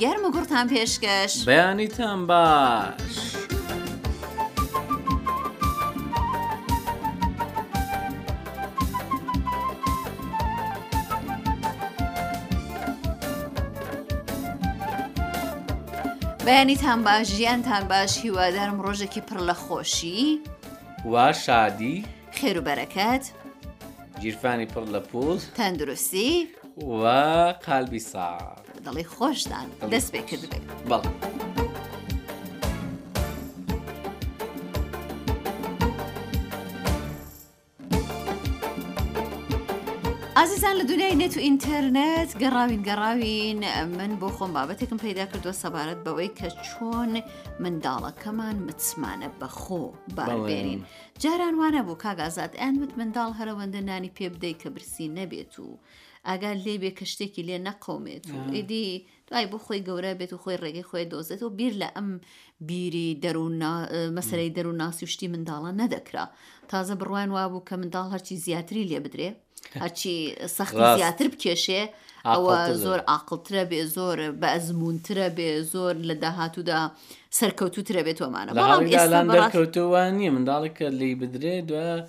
گەرم و گوڕتان پێشکەش. بەیانیتان باش. بەیانیتان باش ژیانتان باش هیوادارم ڕۆژێکی پڕ لە خۆشی و شادی خێر و بەرەکەت گیرفانی پڕ لە پوز تەندروستی و قالبی ساغ. دڵی خۆشتان دەست پێ کردبێت بەڵێ. ئازیزان لە دنیای نێت و ئینتەرنێت گەڕاوین گەڕاوین من بۆ خۆم بابەتێکم پەیدا کردووە سەبارەت بەوەی کە چۆن منداڵەکەمان متسمانە بەخۆ باربێنین جاران وانە بوو کاگازات ئەند وت منداڵ هەرەوەندە نانی پێ بدەیت کە برسی نەبێت و ئاگات لێ بێ کە شتێکی لێ نەقەومێت و ئیدی دوای بۆ خۆی گەورە بێت و خۆی ڕێگەی خۆی دۆزێت و بیر لە ئەم بیری دەروون مەسەرەی دەروون ناسی و شتی منداڵە نەدەکرا تازە بڕوان وابوو کە منداڵ هەرچی زیاتری لێ بدرێ هەرچی سەخت زیاتر بکێشێ ئەوە زۆر عقلترە بێ زۆر بە ئەزمونترە بێ زۆر لە داهاتوودا سەرکەوتوترە بێت تۆمانە بەڵام کەوتووان نیە منداڵێک کە لی بدرێ دوای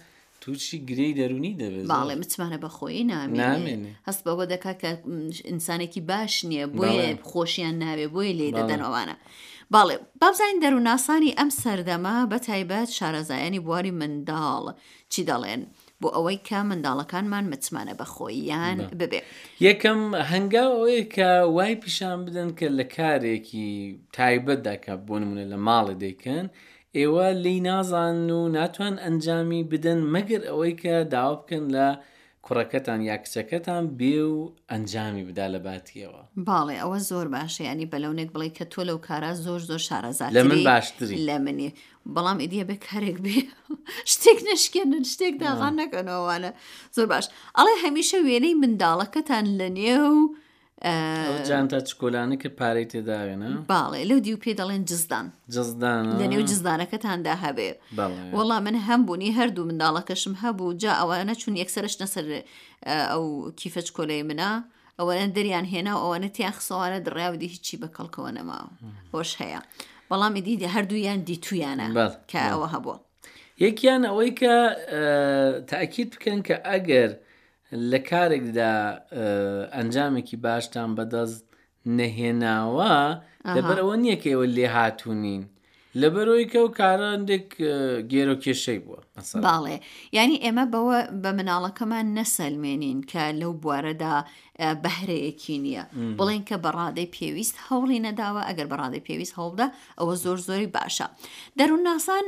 تووشی گرێی دەرونی دەبێت باڵێ متمانە بەخۆی نامێنێ هەست بەوە دەکات کە ئینسانێکی باش نییە بۆیە خۆشیان ناوێ بۆیە لێ دەدەنەوانە باڵێ بابزین دەرووناسانی ئەم سەردەما بە تایبەت شارەزایانی بواری منداڵ چی دەڵێن بۆ ئەوەی کە منداڵەکانمان متمانە بەخۆییان ببێ یەکەم هەنگاو ئەوەیە کە وای پیشان بدەن کە لە کارێکی تایبەتدا کە بۆ نمونە لە ماڵێ دەیکەن ئێوە لێی نازانن و ناتوان ئەنجامی بدەن مەگەر ئەوەی کە داوا بکەن لە کوڕەکەتان یا کچەکەتان بێ و ئەنجامی بدا لە باتیەوە. باڵێ ئەوە زۆر باشە یانی بە لەونێک بڵێی کە تۆ لەو کارە زۆر زۆر شارەزاتری لە من باشتری لە منی بەڵام ئیدی ئەبێ کارێک بێ شتێک نشکێنن شتێک داغان نەکەنەوەوانە زۆر باش ئەڵێ هەمیشە وێنەی منداڵەکەتان لە نێو جانتا چکۆلانە کە پارەی تێداوێنە باڵێ لەو دیو پێ دەڵێن جزدان جزدان لە نێو جزدانەکەتاندا هەبێ وەڵا من هەم بوونی هەردوو منداڵەکەشم هەبوو جا ئەوانە چون یەکسەرش نەسەر ئەو کیفە چکۆلەی منە ئەوەنە دەریان هێنا و ئەوەنە تیان خسەوانە دڕاودی هیچی بە کەڵکەوە نەماوە هۆش هەیە بەڵامی دیدە هەردوویان دیتویانە کە ئەوە هەبووە یەکیان ئەوەی کە تاکیت بکەن کە ئەگەر لە کارێکدا ئەنجامێکی باشتان بەدەست نەهێناوە لەبەرەوە نییە کە ئێوە لێ هاتوونین لەبەرەوەی کە و کارانێک گێرە کێشەی بووە باڵێ ینی ئێمە بەوە بە مناڵەکەمان نەسەلمێنین کە لەو بوارەدا بەهرەیەکی نییە بڵێن کە بەڕادەی پێویست هەوڵی نەداوە ئەگەر بەڕادەی پێویست هەوڵدا ئەوە زۆر زۆری باشە دەروونناسان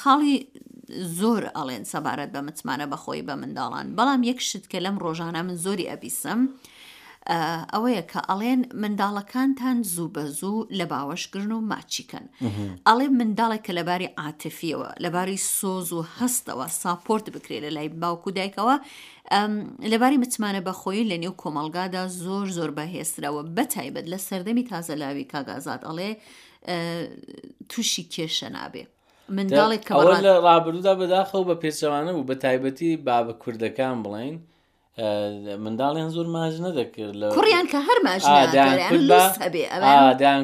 خاڵی زۆر ئەڵێن سەبارەت بە متمانە بەخۆی بە منداڵان بەڵام یەک شت کە لەم ڕۆژانە من زۆری ئەبیسم ئەوەیە کە ئەڵێن منداڵەکانتان زوو بە زوو لە باوەشگرن و ماچیکەن ئەڵێ منداڵێک کە لەباری عاتفیەوە لەباری سۆز و هەستەوە ساپۆرت بکرێت لە لای باوکو دایکەوە لەبارەی متمانە بەخۆی لە نێو کۆمەلگادا زۆر زۆر بەهێسترەوە بە تایبەت لە سەردەمی تازە لاوی کاگازات ئەڵێ تووشی کێشە نابێ منداڵێک کە لە ڕابرودا بەداخەوە بە پێچەوانە بوو بە تایبەتی بابە کوردەکان بڵین منداڵیان زۆر ماژ نەدەکرد لە کوڕیان کە هەر ماژدان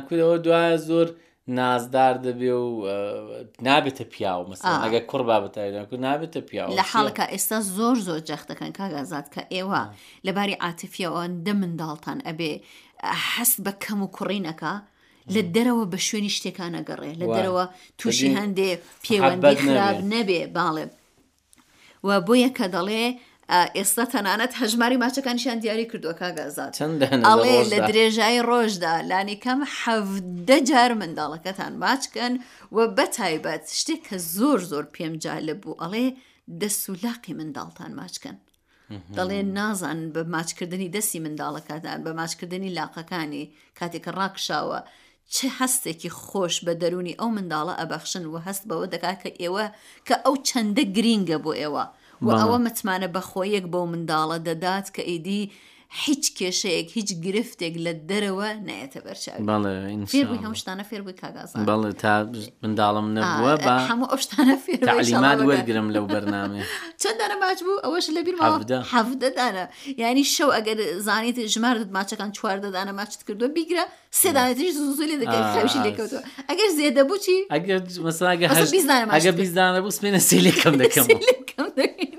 کورەوە دوای زۆر نازدار دەبێ و نابێتە پیاو مەسەڵەن ئەگەر کوڕ با بتاوێت کو نابێتە پیاو لە حاڵەکە ئێستا زۆر زۆر جەختەکەن کاگازات کە ئێوە لەباری عاتفیەوە دە منداڵتان ئەبێ حەست بە کەم و کوڕینەکە لە دەرەوە بە شوێنی شتێکانە گەڕێ لە دەرەوە تووشی هەندێ پێوەندی خراپ نەبێ باڵێ و بۆیە کە دەڵێ ئێستا تەنانەت هەژماری ماچەکانیشیان دیاری کردووە کاگازات ئەڵێ لە درێژایی ڕۆژدا لانیکەم حەفدە جار منداڵەکەتان ماچکەن و بەتایبەت شتێک کە زۆر زۆر پێم جالب بوو ئەڵێ دەسولاقی منداڵتان ماچکەن دەڵێن نازان بە ماچکردنی دەستی منداڵەکەدا بە ماچکردنی لاقەکانی کاتێکە ڕاکشاوە چ هەستێکی خۆش بە دەرونی ئەو منداڵە ئەبەخشن و هەست بەوە دەکات کە ئێوە کە ئەو چەندە گرینگە بۆ ئێوە و ئەوە متمانە بەخۆیەک بەو منداڵە دەدات کە ئیدی هیچ کێشەیەک هیچ گرفتێک لە دەرەوە نایەتە بەرچاوی بەڵێ فێر بووی هەم شتانە فێر بووی کاگازان بەڵێ تا منداڵم نەبووە بە هەموو ئەو شتانە فێر بووی، تعلیمات ئینشاءاللە بەکار. وەرگرم لەو بەرنامە چەند دانە ماچ بوو ئەوەش لە بیر حەڤدە. حەفدە دانە یعنی شەو ئەگەر زانیت ژمارت ماچەکان چواردە دانە ماچت کردووە بیگرە سێ دانە تریش زوو زوو لێ دەکەی آه. خەوشی لێ کەوتووە ئەگەر زێدە بوو چی ئەگەر مەسەلا ئەگە مثلا هەشت- بیست دانە ماچ ئەگە کرد. بیست دانە بوو سپێنە سێ لێ کەم دەکەم سێ لێ کەم دەکەین.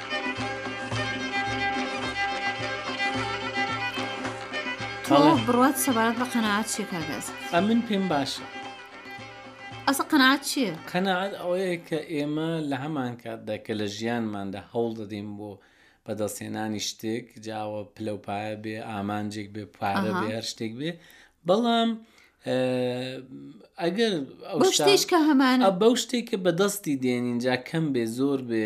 بڕات سەبارەت بە قەنەعات چیە کاگەز ئەمن پێم باشە ئەسە قەنەعات چییە قەنەعات ئەوەیە کە ئێمە لە هەمان کاتدا کە لە ژیانماندا هەوڵ دەدەین بۆ بەدەستهێنانی شتێک جاوە پلە و پایە بێ ئامانجێک بێ پارە بێ هەر شتێک بێ بەڵام ئەگەر ئەو شتێش کە هەمانە بەو شتێکە بەدەستی دێنینجا کەم بێ زۆر بێ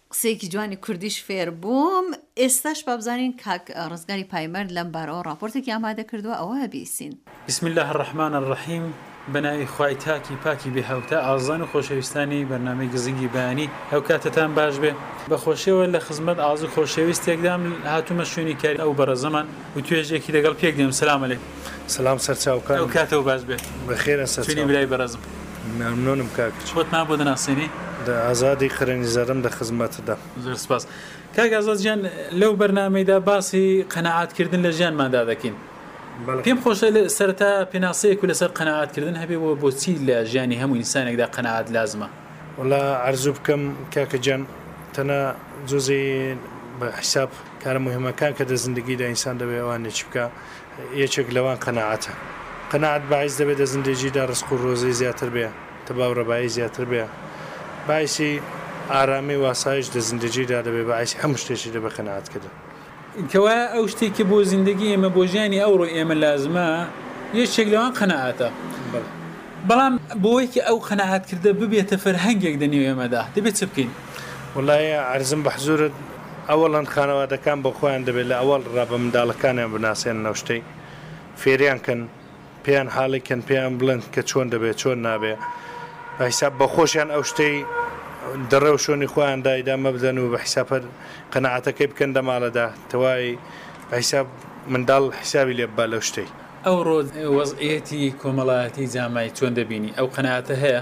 قسەیەکی جوانی کوردیش فێر بووم. ئێستاش با بزانین کاک ڕزگاری پایمەرد لەم بارەوە ڕاپۆرتێکی ئامادە کردووە ئەوە ئەبیسین. بسم اللە الرحمن الرحیم بەناوی خوای تاکی پاکی بێ هاوتا ئازیزان و خۆشەویستانی بەرنامەی گزنگی بەیانی ئەو کاتەتان باش بێ بەخۆشیەوە لە خزمەت ئازیز و خۆشەویستێکدام هاتومە شوێنی کاری ئەو بەڕێزەمان و توێژێکی لەگەڵ پێک دێنم سلام علیکم سلام سەرچاوکانم ئەو کاتەو باش بێت بەخێرە سەرچاوکانم چونی برای بەڕێزم. ممنونم کاک کچ. خۆتمان بۆ دەناسێنی؟ دە ئازادی قرنی زەرم دە خزمەتتدام. زۆر سپاس کاک ئازاد گیان لەو بەرنامەیدا باسی قەناعەت کردن لە ژیانماندا دەکەین پێم خۆشە سەرەتا پێناسەیەکو لەسەر قەناعەت کردن هەبێ و بۆچی لە ژیانی هەموو ئینسانێکدا قەناعەت لازمە؟ وەڵا عەرزو بکەم کاکە گیان تەنە جۆزێ بە حیساب کارە موهیمەکان کە دە زندگیدا ئینسان دەبێ ئەوانێ چی بکا، یەکێک لەوان قەناعەتە. قەناعەت باعیس دەبێ دە زندێگیدا ڕزق و ڕۆزی زیاتر بێ، تبا و رەبایی زیاتر بێ. باعیسی ئارامی و ئاسایش دە زندێگیدا دەبێ، باعیسی هەموو شتێکی دەبێ قەناعەت کردن. کەوایە ئەو شتەی کە بۆ زندێگی ئێمە، بۆ ژیانی ئەوڕۆی ئێمە لازمە، یەکێک لەوان قەناعەتە. بەڵام بۆی کە ئەو قەناعەت کردە ببێتە فەرهەنگێک دە نێو ئێمەدا، دەبێ چ بکەین؟ وەڵا ئەرزم بە حزوورت، ئەوەڵەن خانەوادەکان بۆخۆیان دەبێت لە ئەوەڵ ڕا بە منداڵەکانیان بناسێننەو شتەی فێریان کەن پێیان حاڵی کەن پێیان بڵێن کە چۆن دەبێت چۆن نابێ بە حیساب بەخۆشیان ئەو شتەی دەڕێ و شۆنی خۆیان دایدا مەبدەن و بە حیسابەر قەناعەتەکەی بکەن دە ماڵەدا تەوای بە حیساب منداڵ حیسابی لێ ببا لەو شتەی. ئەوڕۆ وەزعیەتی کۆمەڵایەتی جامای چۆن دەبینی؟ ئەو قەناعەتە هەیە؟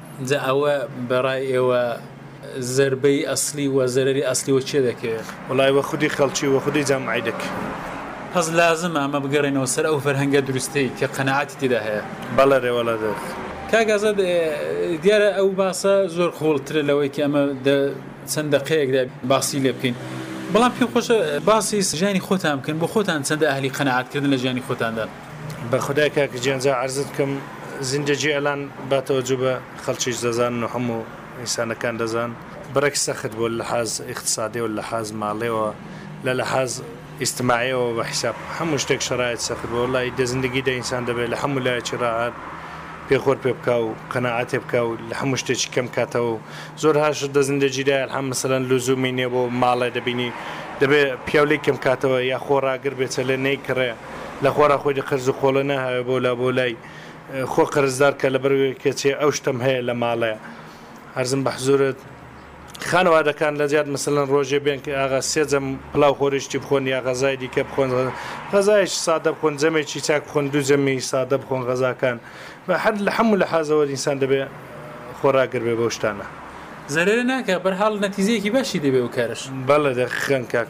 جا ئەوە بە ڕای ئێوە زەربەی ئەسڵی و زەرەری ئەسڵی وە کێ دەکەوێت؟ وەڵای وە خودی خەڵکی وە خودی جامعەی دەکەوێت. پس لازمە ئەمە بگەڕێنەوە سەر ئەو فەرهەنگە دروستەی کە قەناعەتی تیدا هەیە. بەڵێ رێ وەڵا دەست. کاک ئازاد دیارە ئەو باسە زۆر قوڵ ترە لەوەی کە ئەمە دە چەند دەقەیەکدا باسی لێ بکەین بەڵام پێم خۆشە باسی ژیانی خۆتان بکەن بۆ خۆتان چەندە ئەهلی قەناعەت کردن لە ژیانی خۆتاندا. بە خودای کاک گیان جا عەرزت بکەم زیندەجی ئەلان با تەوەجو بە خەلکیش دەزانن و حەمو ئینسانەکان دەزان برەک سەخت بوە لە حاز ئیقتسادی و لە حاز مالی و لە لە حاز ئیستماعی و بە حیساب حەمو شتێک شەرایت سەخت بوە لە ئیدە زندگی دە ئینسان دەبێ لە حەمو لایەکی راعات پێ خۆر پێ بکا و قەناعەتێ بکا و لە حەمو شتێکی کەم کاتەوە و زۆر ها شت دە زیندەجی دا ئەلحام مەسەلەن لوزومی نیە بۆ ماڵێ دەبینی دەبێ پیاو لەی کەم کاتەوە یا خۆ راگر بێ چەلێ نەی کڕێ لە خوارا خۆی لە قەرز و قۆڵە نەهاوێ بۆ لا بۆ لای خۆ قەرزدار کە لەبەر وێ کە چێ ئەو شتەم هەیە لە ماڵێ عەرزم بە حزوورت خانەوادەکان لە جیات مەسەلەن ڕۆژێ بێن کە ئاغا سێ جەم پڵاو خۆریشتی بخۆن یا غەزای دیکە بخۆن غەزایش سادە بخۆن جەمێکی چاک بخۆن دوو جەمی سادە بخۆن غەزاکان بە هەر لە حەموو لە حازەوە ئینسان دەبێ خۆراگر بێ بەو شتانە. زەرەرێ ناکا بەر حاڵ نەتیجەیەکی باشی دەبێ ئەو کارەش. بەڵێ دەقیقەن کاک.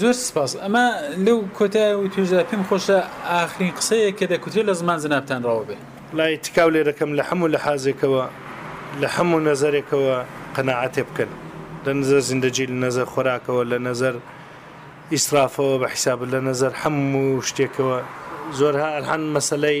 زۆر سپاس ئەمە لەو کۆتایە وتوشدا پێم خۆشە ئاخرین قسەیەک کە دەکوترێت لە زمان جەنابتان ڕەوا بێت. لای تکاو لێدەکەم لە حەموو لەحازێکەوە لە حەموو نەزەرێکەوە قەناعەتێ بکەن لە نەزەر زیندەجی لە نەزەر خۆراکەوە لە نەزەر ئیسرافەوە بە حیساب لە نەزەر حەموو شتێکەوە زۆر هە ئەلحان مەسەلەی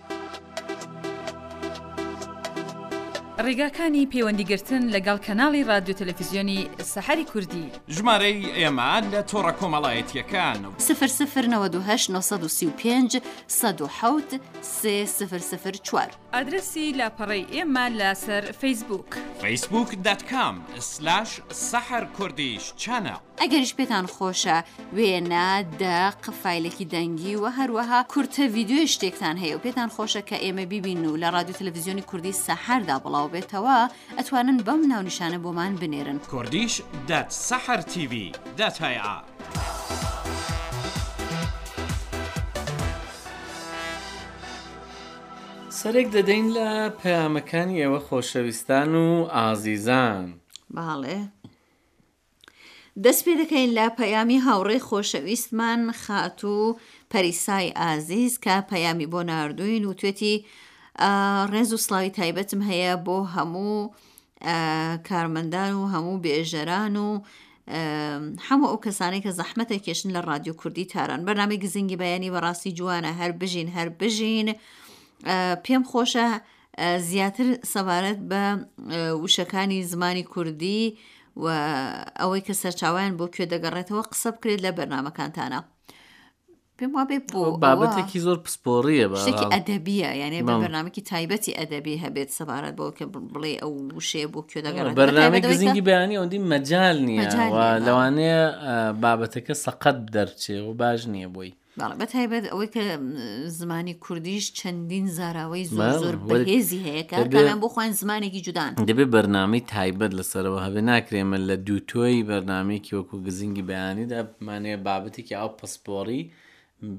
ڕێگاکانی پەیوەندیگرتن لەگەڵ کەناڵی ڕادیۆ تەلەفزیۆنی سەحەری کوردی. ژمارەی ئێمە لە تۆڕە کۆمەڵایەتییەکان. 00929351703004. ئادرەسی لاپەڕەی ئێمە لەسەر فەیسبووک. facebook.com/saharkurdischannel. ئەگەریش پێتان خۆشە وێنە، دەق، فایلێکی دەنگی و هەروەها کورتە ڤیدیۆی شتێکتان هەیە و پێتان خۆشە کە ئێمە بیبین و لە ڕادیو تەلەڤزیۆنی کوردی سەحەردا بڵاوبێتەوە ئەتوانن بەم ناونیشانە بۆمان بنێرن. Kurdish dot sahar TV dot ae سەرێک دەدەین لە پەیامەکانی ئێوە خۆشەویستان و ئازیزان. بەاڵێ. دەست پێ دەکەین لە پەیامی هاوڕێی خۆشەویستمان خاتوو پەریسای ئازیز کە پەیامی بۆ ناردوین وتێتی ڕێز و سلاوی تایبەتم هەیە بۆ هەموو کارمەندان و هەموو بێژەران و هەموو ئەو کەسانی کە زەحمەتە کێشن لە ڕادیو کوردی تاران بەنامی گزنگی بەیانی بەڕاستی جوانە هەر بژین هەر بژین پێم خۆشە زیاتر سەبارەت بە وشەکانی زمانی کوردی و ئەوەی کە سەرچاویان بۆ کوێ دەگەڕێتەوە قسە بکرێت لە بەرنمەکانتانە پێم وابێ بۆ بابەتێکی زۆر پسپۆڕیە باشێکی ئەدەبیە یعنی بە بەرنمەکی تایبەتی ئەدەبی هەبێت سەبارەت بۆ کە بڵێ ئەو وشەیە بۆ کوێ دەگەڕێت بەرنمەی زیندی بەیانی ئەودی مەجال نییە لەوانەیە بابەتەکە سەقەت دەرچێ و باش نییە بۆی بەڵێ بە تایبەت ئەوەی کە زمانی کوردیش چەندین زاراوەی زۆر بەڵێ، زۆر وەک- بەهێزی هەیە کە دەبێ- تامیان بۆ خۆیان زمانێکی جودان دەبێ بەرنامەی تایبەت لەسەرەوە هەبێ ناکرێ ئێمە لە دوو تۆی بەرنامەیەکی وەکو گزینگی بەیانیدا بمانەیە بابەتێکی ئاو پسپۆڕی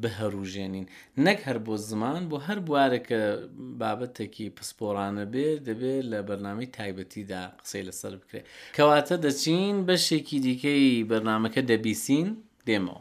بهروژێنین نەک هەر بۆ زمان بۆ هەر بوارێک کە بابەتێکی پسپۆڕانە بێ دەبێ لە بەرنامەی تایبەتیدا قسەی لەسەر بکرێ کەواتە دەچین بەشێکی دیکەی بەرنامەکە دەبیسین دێمەوە.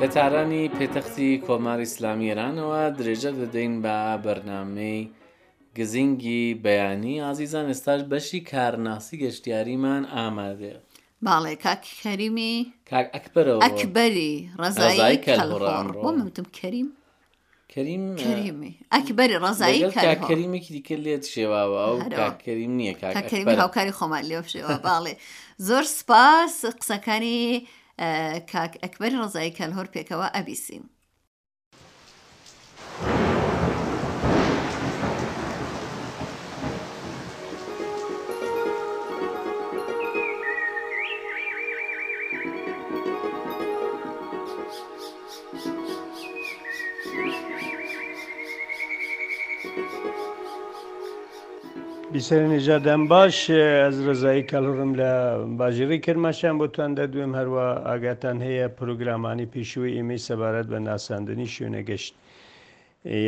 لە تارانی پێتەختی کۆماری ئیسلامی ئێرانەوە درێژە دەدەین بە بەرنامەی گزینگی بەیانی ئازیزان ئێستاش بەشی کارناسی گەشتیاریمان ئامادەیە باڵێ کاک کەریمی کاک ئەکبەرەوە ئەکبەری ڕەزایی ڕەزایی کەلهوڕان کەلهوڕان ڕۆ. ڕۆ. بۆ منتم کەریم کەریم ئەکبەری ڕزایی کەریمێکی دیکە لێت شێواوە ئەو کەریم نییە کەریم هاوکاری خۆمان لێ شێوە باڵێ زۆر سپاس قسەکانی کاک ئەکبەری ڕزایی کەلهۆر پێکەوە ئەبیسین بیسەر نژاد ئەم باش ئەز ڕزایی کەلڕم لە باژێڕی کرماشان بۆتان دەدوێم هەروە ئاگاتان هەیە پرۆگرامانی پیشووی ئێمەی سەبارەت بە ناساندنی شوێنەگەشت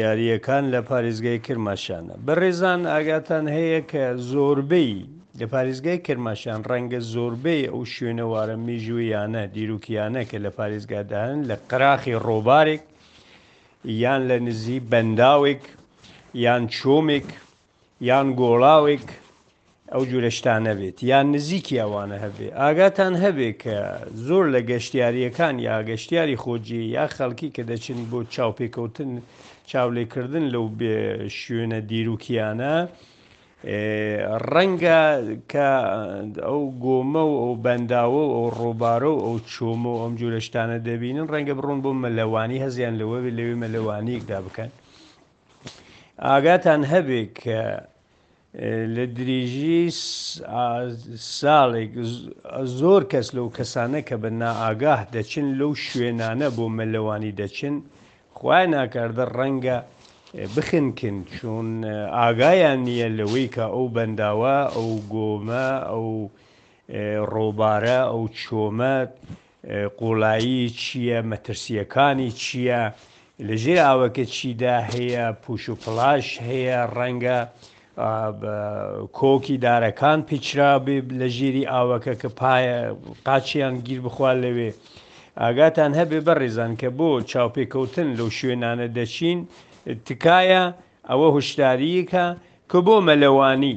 یارییەکان لە پاریزگای کرماشانە. بەڕێزان ئاگاتان هەیە کە زۆربەی لە پاریزگای کرماشان ڕەنگە زۆربەی ئەو شوێنەوارە میژووییانە، دیروکییانە کە لە پاریزگادا هەن لە قراخی ڕۆبارێک یان لە نزی بەنداوێک یان چۆمێک یان گۆڵاوێک ئەو جورە شتانە بێت یان نزیکی ئەوانە هەبێ ئاگاتان هەبێ کە زۆر لە گەشتیاریەکان یا گەشتیاری خۆجی یا خەڵکی کە دەچن بۆ چاوپێکەوتن چاولێکردن لەو شوێنە دیروکیانە ڕەنگە کە ئەو گۆمە و ئەو بەنداوە و ئەو ڕۆبارە و ئەو چۆمە و ئەم جورەشتانە دەبینن ڕەنگە بڕۆن بۆ مەلەوانی هەزیان لەوە لەوێ مەلەوانیەکدا بکەن ئاگاتان هەبێ کە لە درێژی ساڵێک زۆر کەس لەو کەسانە کە بە نائاگاه دەچن لەو شوێنانە بۆ مەلەوانی دەچن خی ناکاردە ڕەنگە بخنکن چون ئاگایان نییە لەوەی کە ئەو بەنداوە ئەو گۆمە ئەو ڕۆبارە ئەو چۆمە قوڵایی چییە، مەترسییەکانی چییە، لە ژێر ئاوەکە چیدا هەیە، پوش و پڵاش هەیە، ڕەنگە کۆکی دارەکان پیچرابێ لە ژێری ئاوەکە کە پایە قاچیان گیر بخوا لەوێ. ئاگاتان هەبێ بەڕێزان کە بۆ چاوپێکەوتن لەو شوێنانە دەچین تکایە ئەوە هۆشدارییەکە کە بۆ مەلەوانی